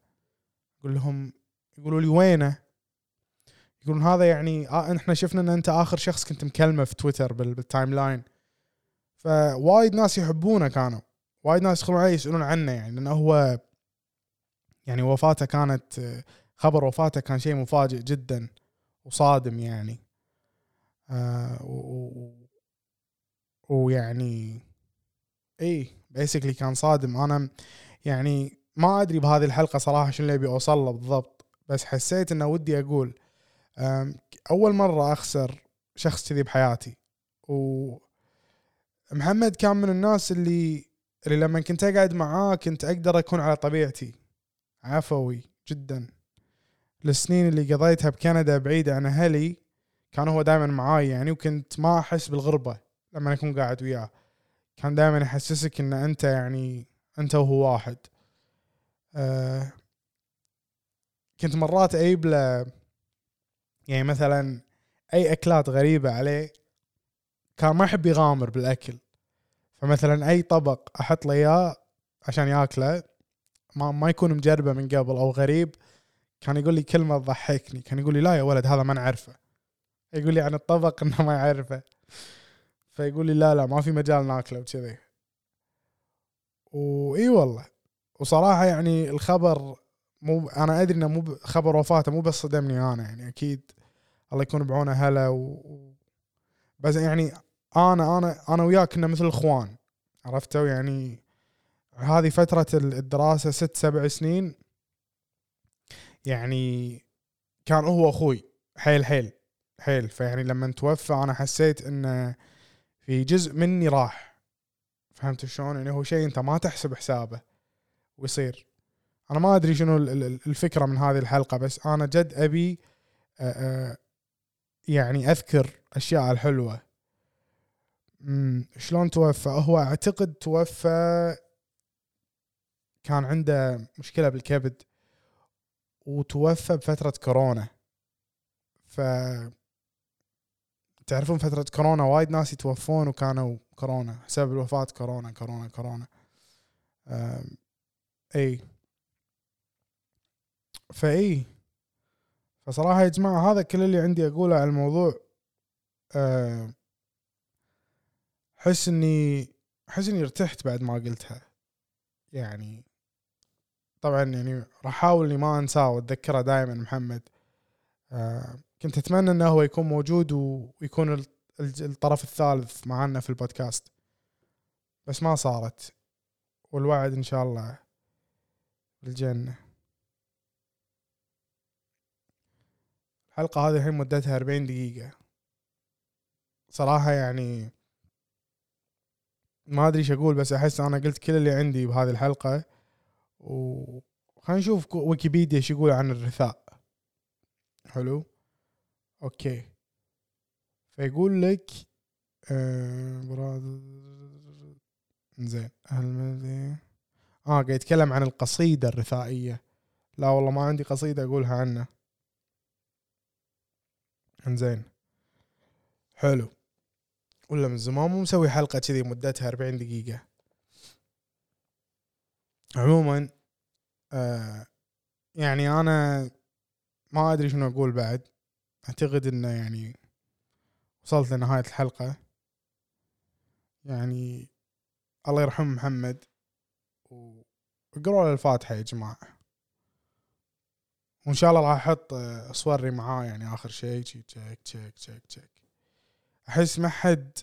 أقول لهم يقولوا لي وينه؟ يقولون هذا يعني آه إحنا شفنا إن أنت آخر شخص كنت مكلمه في تويتر بال- بال timeline فوايد ناس يحبونه كانوا وايد ناس يدخلون علي يسألون عنه يعني لأنه هو يعني وفاته كانت خبر وفاته كان شيء مفاجئ جدا وصادم يعني. آه ويعني إي بيسكلي كان صادم. أنا يعني ما أدري بهذه الحلقة صراحة شنو اللي أبي أوصل له بالضبط بس حسيت إنه ودي أقول أول مرة أخسر شخص كذي بحياتي. ومحمد كان من الناس اللي اللي لما كنت أقعد معاه كنت أقدر أكون على طبيعتي. عفوي جدا. السنين اللي قضيتها بكندا بعيدة عن أهلي كان هو دائما معاي يعني وكنت ما أحس بالغربة لما أكون قاعد وياه. كان دائما يحسسك إن أنت يعني أنت وهو واحد. آه كنت مرات أجيب له يعني مثلا أي أكلات غريبة عليه كان ما يحب يغامر بالأكل. فمثلا أي طبق أحط له إياه عشان ياكله ما ما يكون مجربة من قبل أو غريب كان يقول لي كلمة تضحكني كان يقول لي لا يا ولد هذا ما نعرفه. يقول لي عن الطبق إنه ما يعرفه. فيقول لي لا لا ما في مجال ناكله وكذي. واي والله. وصراحة يعني الخبر مو أنا أدري إنه مو خبر وفاته مو بس صدمني أنا يعني أكيد الله يكون بعونه هلا و... بس يعني أنا أنا أنا وياه كنا مثل الاخوان عرفتوا يعني هذه فترة الدراسة ست سبع سنين يعني كان هو أخوي حيل حيل حيل. فيعني لما توفى أنا حسيت إنه في جزء مني راح. فهمت شلون؟ يعني هو شيء انت ما تحسب حسابه ويصير. أنا ما أدري شنو ال- ال- الفكرة من هذه الحلقة بس أنا جد أبي يعني أذكر أشياء الحلوة. مم، شلون توفى؟ هو أعتقد توفى كان عنده مشكلة بالكبد وتوفى بفترة كورونا. ف تعرفون فترة كورونا وايد ناس يتوفون وكانوا كورونا سبب الوفاة كورونا كورونا كورونا. إي. فإي. فصراحة يا جماعة هذا كل اللي عندي أقوله على الموضوع أم، حس إني حس إني ارتحت بعد ما قلتها. يعني طبعا يعني راح أحاول إني ما أنساه وأتذكره دائما محمد. آه كنت أتمنى إنه هو يكون موجود و- ويكون الطرف الثالث معنا في البودكاست. بس ما صارت. والوعد إن شاء الله بالجنة. الحلقة هذه الحين مدتها 40 دقيقة. صراحة يعني ما أدري إيش أقول بس أحس أنا قلت كل اللي عندي بهذه الحلقة. وخلينا نشوف ويكيبيديا إيش يقول عن الرثاء. حلو؟ أوكي. فيقول لك آه زين. آه قاعد يتكلم عن القصيدة الرثائية. لا والله ما عندي قصيدة أقولها عنه. إنزين. حلو. ولا من زمان مو مسوي حلقة كذي مدتها 40 دقيقة. عموما آه يعني أنا ما أدري شنو أقول بعد. أعتقد إنه يعني وصلت لنهاية الحلقة. يعني الله يرحم محمد وقروا له الفاتحة يا جماعة. وإن شاء الله راح أحط صوري معاه يعني آخر شيء check check check check أحس ما حد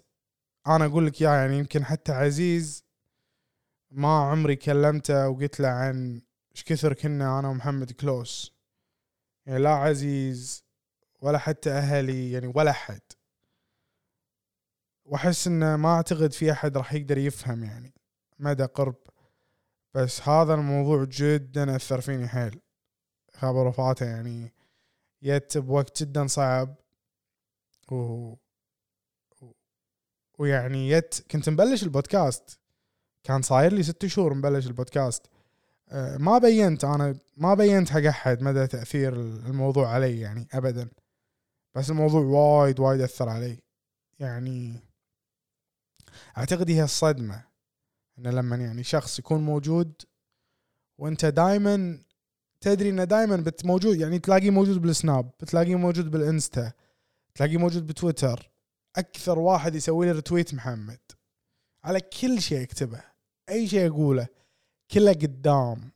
أنا أقول لك إياه يعني يمكن حتى عزيز ما عمري كلمته وقلت له عن إيش كثر كنا أنا ومحمد close يعني لا عزيز ولا حتى أهلي يعني ولا حد. وأحس إنه ما أعتقد في أحد راح يقدر يفهم يعني مدى قرب. بس هذا الموضوع جدا أثر فيني حيل. خبر وفاته يعني جت بوقت جدا صعب. و ويعني جت كنت مبلش البودكاست. كان صاير لي ست شهور مبلش البودكاست. أه، ما بينت أنا ما بينت حق أحد مدى تأثير الموضوع علي يعني ابدا. بس الموضوع وايد وايد اثر علي. يعني أعتقد هي الصدمة إن لما يعني شخص يكون موجود وأنت دائما تدري إنه دائما بت موجود يعني تلاقيه موجود بالسناب بتلاقيه موجود بالانستا تلاقيه موجود بتويتر أكثر واحد يسوي لي رتويت محمد. على كل شيء أكتبه أي شيء أقوله كله قدام.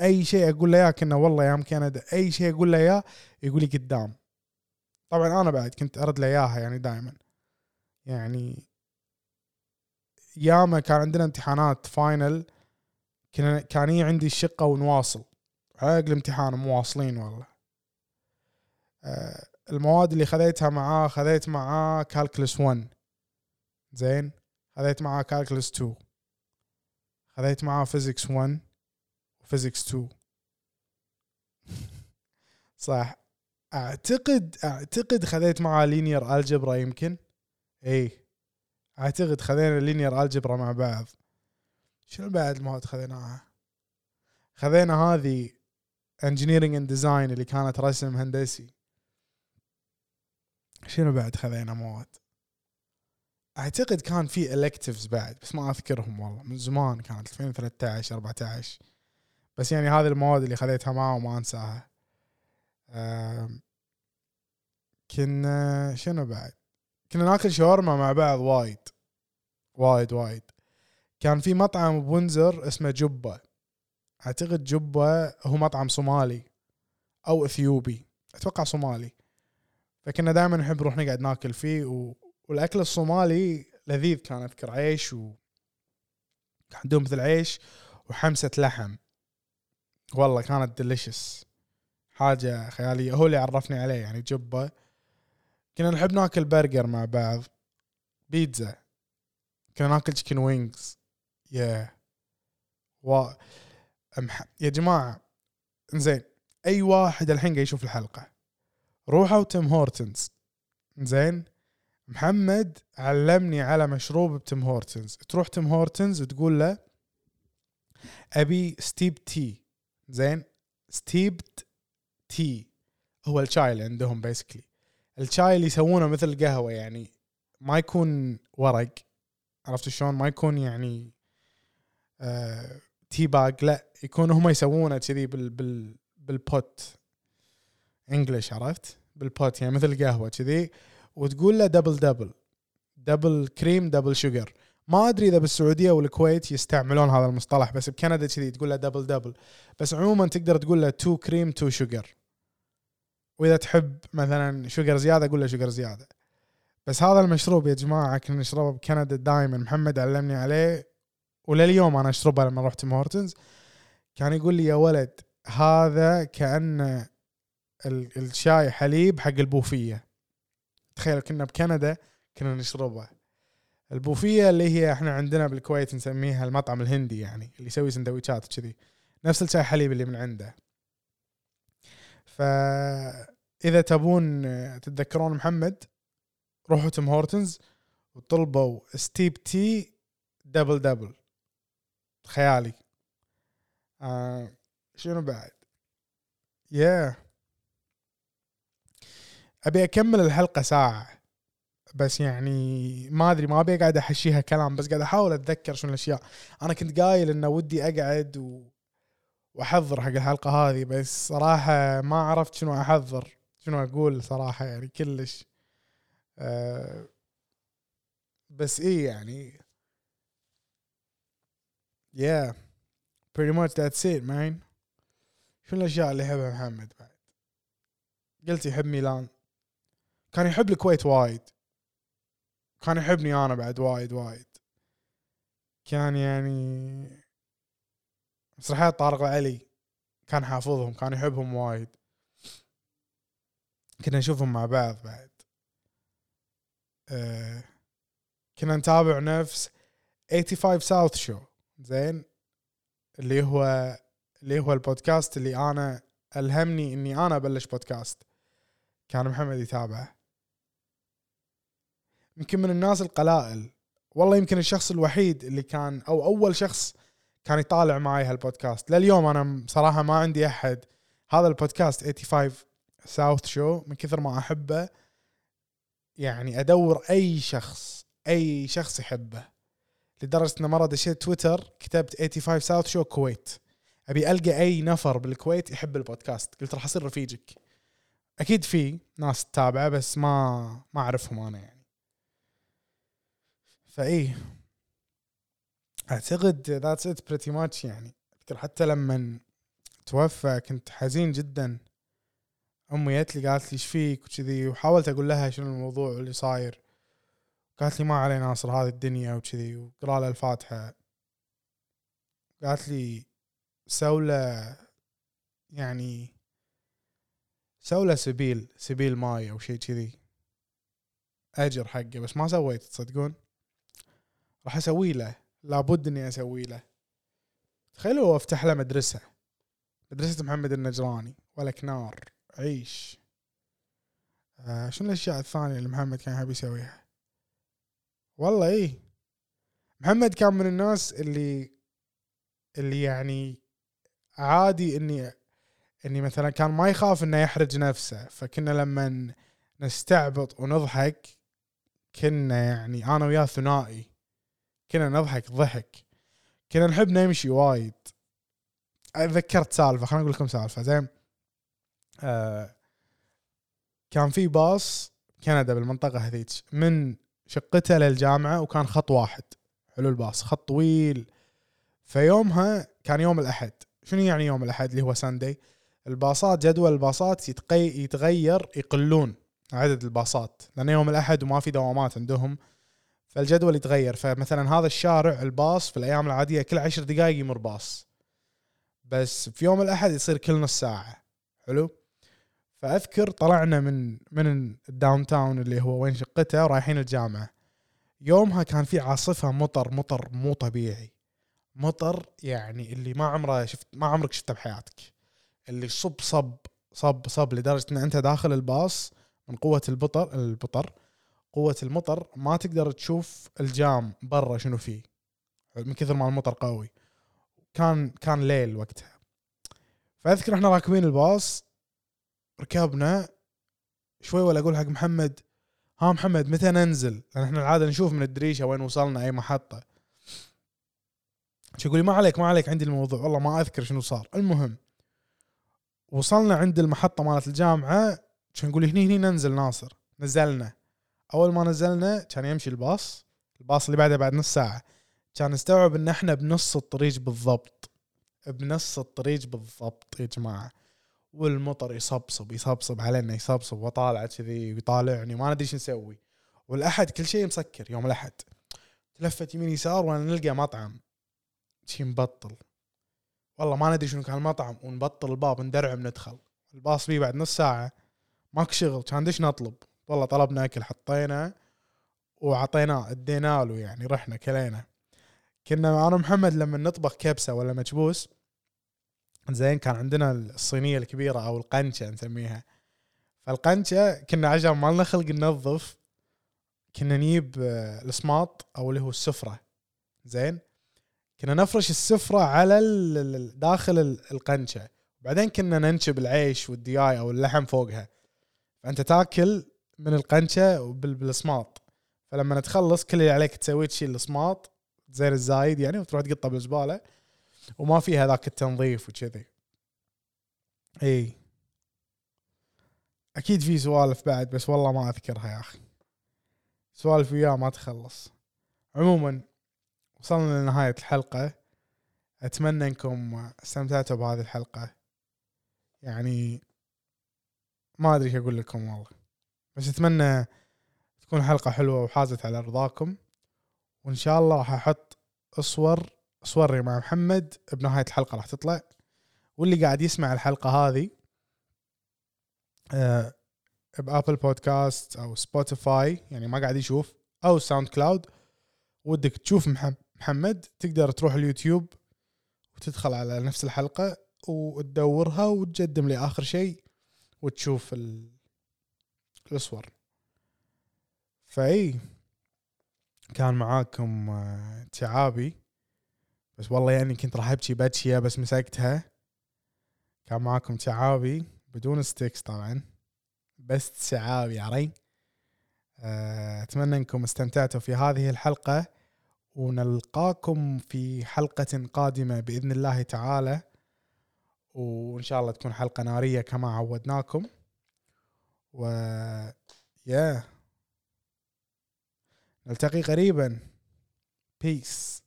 أي شيء أقول له إياه كنا والله أيام كندا أي شيء أقول له إياه يقول لي قدام. طبعا أنا بعد كنت أرد له إياها يعني دائما يعني ياما كان عندنا امتحانات final كنا كان يجي عندي الشقه ونواصل. عقب الامتحان مواصلين والله. آه، المواد اللي خذيتها معاه خذيت معاه calculus 1 زين؟ خذيت معاه calculus 2 خذيت معاه physics 1 و physics 2 صح. اعتقد أعتقد خذيت معاه linear algebra يمكن. اي أعتقد خذينا linear algebra مع بعض. شنو بعد المواد خذيناها؟ خذينا هذه engineering and design اللي كانت رسم هندسي. شنو بعد خذينا مواد؟ أعتقد كان في electives بعد بس ما أذكرهم والله. من زمان كانت 2013 14 بس يعني هذه المواد اللي خذيتها معه وما أنساها. كنا شنو بعد؟ كنا ناكل شاورما مع بعض وايد. وايد وايد. كان في مطعم بونزر اسمه جبة. أعتقد جبة هو مطعم صومالي أو إثيوبي. أتوقع صومالي. فكنا دائما نحب نروح نقعد ناكل فيه و... والأكل الصومالي لذيذ كان أذكر عيش و عندهم مثل عيش وحمسة لحم. والله كانت delicious حاجة خيالية هو اللي عرفني عليه يعني جبة. كنا نحب ناكل برجر مع بعض بيتزا. كنا ناكل chicken wings يا و أمح... يا جماعة زين أي واحد الحين قاعد يشوف الحلقة روحوا Tim Hortons زين محمد علمني على مشروب ب Tim Hortons تروح Tim Hortons وتقول له أبي steeped tea زين steeped tea هو الشاي اللي عندهم basically الشاي اللي يسوونه مثل القهوه يعني. ما يكون ورق. عرفت شلون؟ ما يكون يعني آه tea bag لا يكون هم يسوونه كذي بال بال بال pot English عرفت؟ بال pot يعني مثل القهوه كذي. وتقول له double double double cream double sugar ما أدري إذا بالسعودية والكويت يستعملون هذا المصطلح بس بكندا كذي تقول له double double بس عموما تقدر تقول له two cream two sugar وإذا تحب مثلا sugar زيادة قول له sugar زيادة. بس هذا المشروب يا جماعة كنا نشربه بكندا دائما محمد علمني عليه. ولليوم أنا أشربه لما رحت Tim Hortons. كان يقول لي يا ولد هذا كانه ال- الشاي حليب حق البوفيه. تخيل كنا بكندا كنا نشربه. البوفيه اللي هي إحنا عندنا بالكويت نسميها المطعم الهندي يعني اللي يسوي سندويشات كذي نفس الشاي حليب اللي من عنده. فإذا تبون تتذكرون محمد روحوا Tim Hortons وطلبوا steeped tea دبل دبل. خيالي آه شنو بعد؟ يا أبي أكمل الحلقة ساعة. بس يعني ما أدري ما أبي قاعد أحشيها كلام بس قاعد أحاول أتذكر شنو الأشياء. أنا كنت قايل إنه ودي أقعد و... وأحضر حق الحلقة هذه بس صراحة ما عرفت شنو أحضر شنو أقول صراحة يعني كلش. أه بس إيه يعني yeah pretty much that's it man. شنو الأشياء اللي يحبها محمد بعد؟ قلت يحب ميلان. كان يحب الكويت وايد. كان يحبني أنا بعد وايد وايد. كان يعني مسرحيات طارق العلي. كان حافظهم كان يحبهم وايد. كنا نشوفهم مع بعض بعد. آه كنا نتابع نفس 85 ساوث شو زين. اللي هو اللي هو البودكاست اللي أنا ألهمني إني أنا أبلش بودكاست. كان محمد يتابعه. يمكن من الناس القلائل. والله يمكن الشخص الوحيد اللي كان أو أول شخص كان يطالع معي هالبودكاست. لليوم أنا بصراحه ما عندي أحد. هذا البودكاست 85 South Show من كثر ما أحبه يعني أدور أي شخص أي شخص يحبه. لدرجة ان مرة دشيت تويتر كتبت 85 South Show كويت أبي ألقى أي نفر بالكويت يحب البودكاست. قلت راح أصير رفيجك. أكيد في ناس تتابعه بس ما ما أعرفهم أنا يعني. فإيه. أعتقد that's it pretty much يعني. أذكر حتى لما توفى كنت حزين جدا. أمي جت لي قالت لي إيش فيك؟ وكذي. وحاولت أقول لها شنو الموضوع واللي صاير. قالت لي ما علي ناصر هذه الدنيا. وكذي. وقرأ لها الفاتحة. قالت لي سولة يعني سولة سبيل سبيل ماي أو شيء كذي. أجر حقه بس ما سويت تصدقون؟ راح أسوي له. لابد إني أسوي له. تخيلوا أفتح له مدرسة. مدرسة محمد النجراني. ولك نار. عيش. آه شنو الأشياء الثانية اللي محمد كان يحب يسويها؟ والله إيه. محمد كان من الناس اللي اللي يعني عادي إني إني مثلا كان ما يخاف إنه يحرج نفسه. فكنا لما نستعبط ونضحك كنا يعني أنا وياه ثنائي. كنا نضحك ضحك. كنا نحب نمشي وايد. ذكرت سالفة خليني أقول لكم سالفة. زين آه كان في باص كندا بالمنطقة هذيك من شقته للجامعة وكان خط واحد. حلو الباص خط طويل. فيومها كان يوم الأحد. شنو يعني يوم الأحد؟ اللي هو ساندي الباصات جدول الباصات يتغير يقلون عدد الباصات. لأن يوم الأحد وما في دوامات عندهم. فالجدول يتغير. فمثلا هذا الشارع الباص في الأيام العادية كل عشر دقائق يمر باص. بس في يوم الأحد يصير كل نص ساعة. حلو؟ فأذكر طلعنا من من ال downtown اللي هو وين شقته ورايحين الجامعة. يومها كان في عاصفة مطر مطر مو طبيعي. مطر يعني اللي ما عمره شفت ما عمرك شفته بحياتك. اللي صب صب صب صب لدرجة إن أنت داخل الباص من قوة البطر البطر قوة المطر ما تقدر تشوف الجام برا شنو فيه من كثر ما المطر قوي كان كان ليل وقتها فأذكر إحنا راكبين الباص ركبنا شوي ولا أقول حق محمد ها محمد متى ننزل؟ لأن إحنا العادة نشوف من الدريشة وين وصلنا أي محطة. شو يقول لي ما عليك ما عليك عندي الموضوع والله ما أذكر شنو صار، المهم وصلنا عند المحطة مالت الجامعة يقول لي هني هني ننزل ناصر، نزلنا. أول ما نزلنا كان يمشي الباص، الباص اللي بعده بعد نص ساعة. كان نستوعب إن إحنا بنص الطريق بالضبط. بنص الطريق بالضبط يا جماعة. والمطر يصبصب يصبصب علينا يصبصب وطالع كذي ويطالعني ما ندري شو نسوي. والأحد كل شيء مسكر يوم الأحد. تلفت يمين يسار وأنا نلقى مطعم. شي مبطل والله ما ندري شنو كان المطعم ونبطل الباب ندرعم ندخل الباص بيه بعد نص ساعة. ماكو شغل كان دش نطلب. والله طلبنا أكل حطينا وعطيناه ادينا له يعني رحنا كلينا. كنا أنا ومحمد لما نطبخ كبسة ولا مكبوس زين كان عندنا الصينية الكبيرة أو القنشة نسميها. فالقنشة كنا عشان ما لنا خلق ننظف كنا نجيب آه، السماط أو اللي هو السفرة. زين؟ كنا نفرش السفرة على داخل ال- القنشة. بعدين كنا ننشب العيش والدياي أو اللحم فوقها. فأنت تاكل من القنشة وبال- بالسماط فلما تخلص كل اللي عليك تسويه تشيل الصماط زين الزايد يعني وتروح تقطه بالزبالة وما فيها ذاك التنظيف وكذي. إي. أكيد في سوالف بعد بس والله ما أذكرها يا أخي. سوالف وياه ما تخلص. عموما وصلنا لنهاية الحلقة. أتمنى إنكم استمتعتوا بهذه الحلقة. يعني ما أدري إيش أقول لكم والله. بس أتمنى تكون حلقة حلوة وحازت على رضاكم وإن شاء الله راح أحط صور صوري مع محمد بنهاية الحلقة راح تطلع. واللي قاعد يسمع الحلقة هذه آه، ب Apple Podcasts أو Spotify يعني ما قاعد يشوف أو SoundCloud ودك تشوف مح- محمد تقدر تروح اليوتيوب وتدخل على نفس الحلقة وتدورها وتقدم لي آخر شيء وتشوف ال- الصور فأي كان معاكم آه، تعابي. بس والله يعني كنت راح أبكي بكيه بس مسكتها. كان معاكم تعابي بدون ستيكس طبعا. بس تعابي عري. آه، أتمنى أنكم استمتعتوا في هذه الحلقة ونلقاكم في حلقة قادمة بإذن الله تعالى. وإن شاء الله تكون حلقة نارية كما عودناكم. و يا نلتقي قريبا. بيس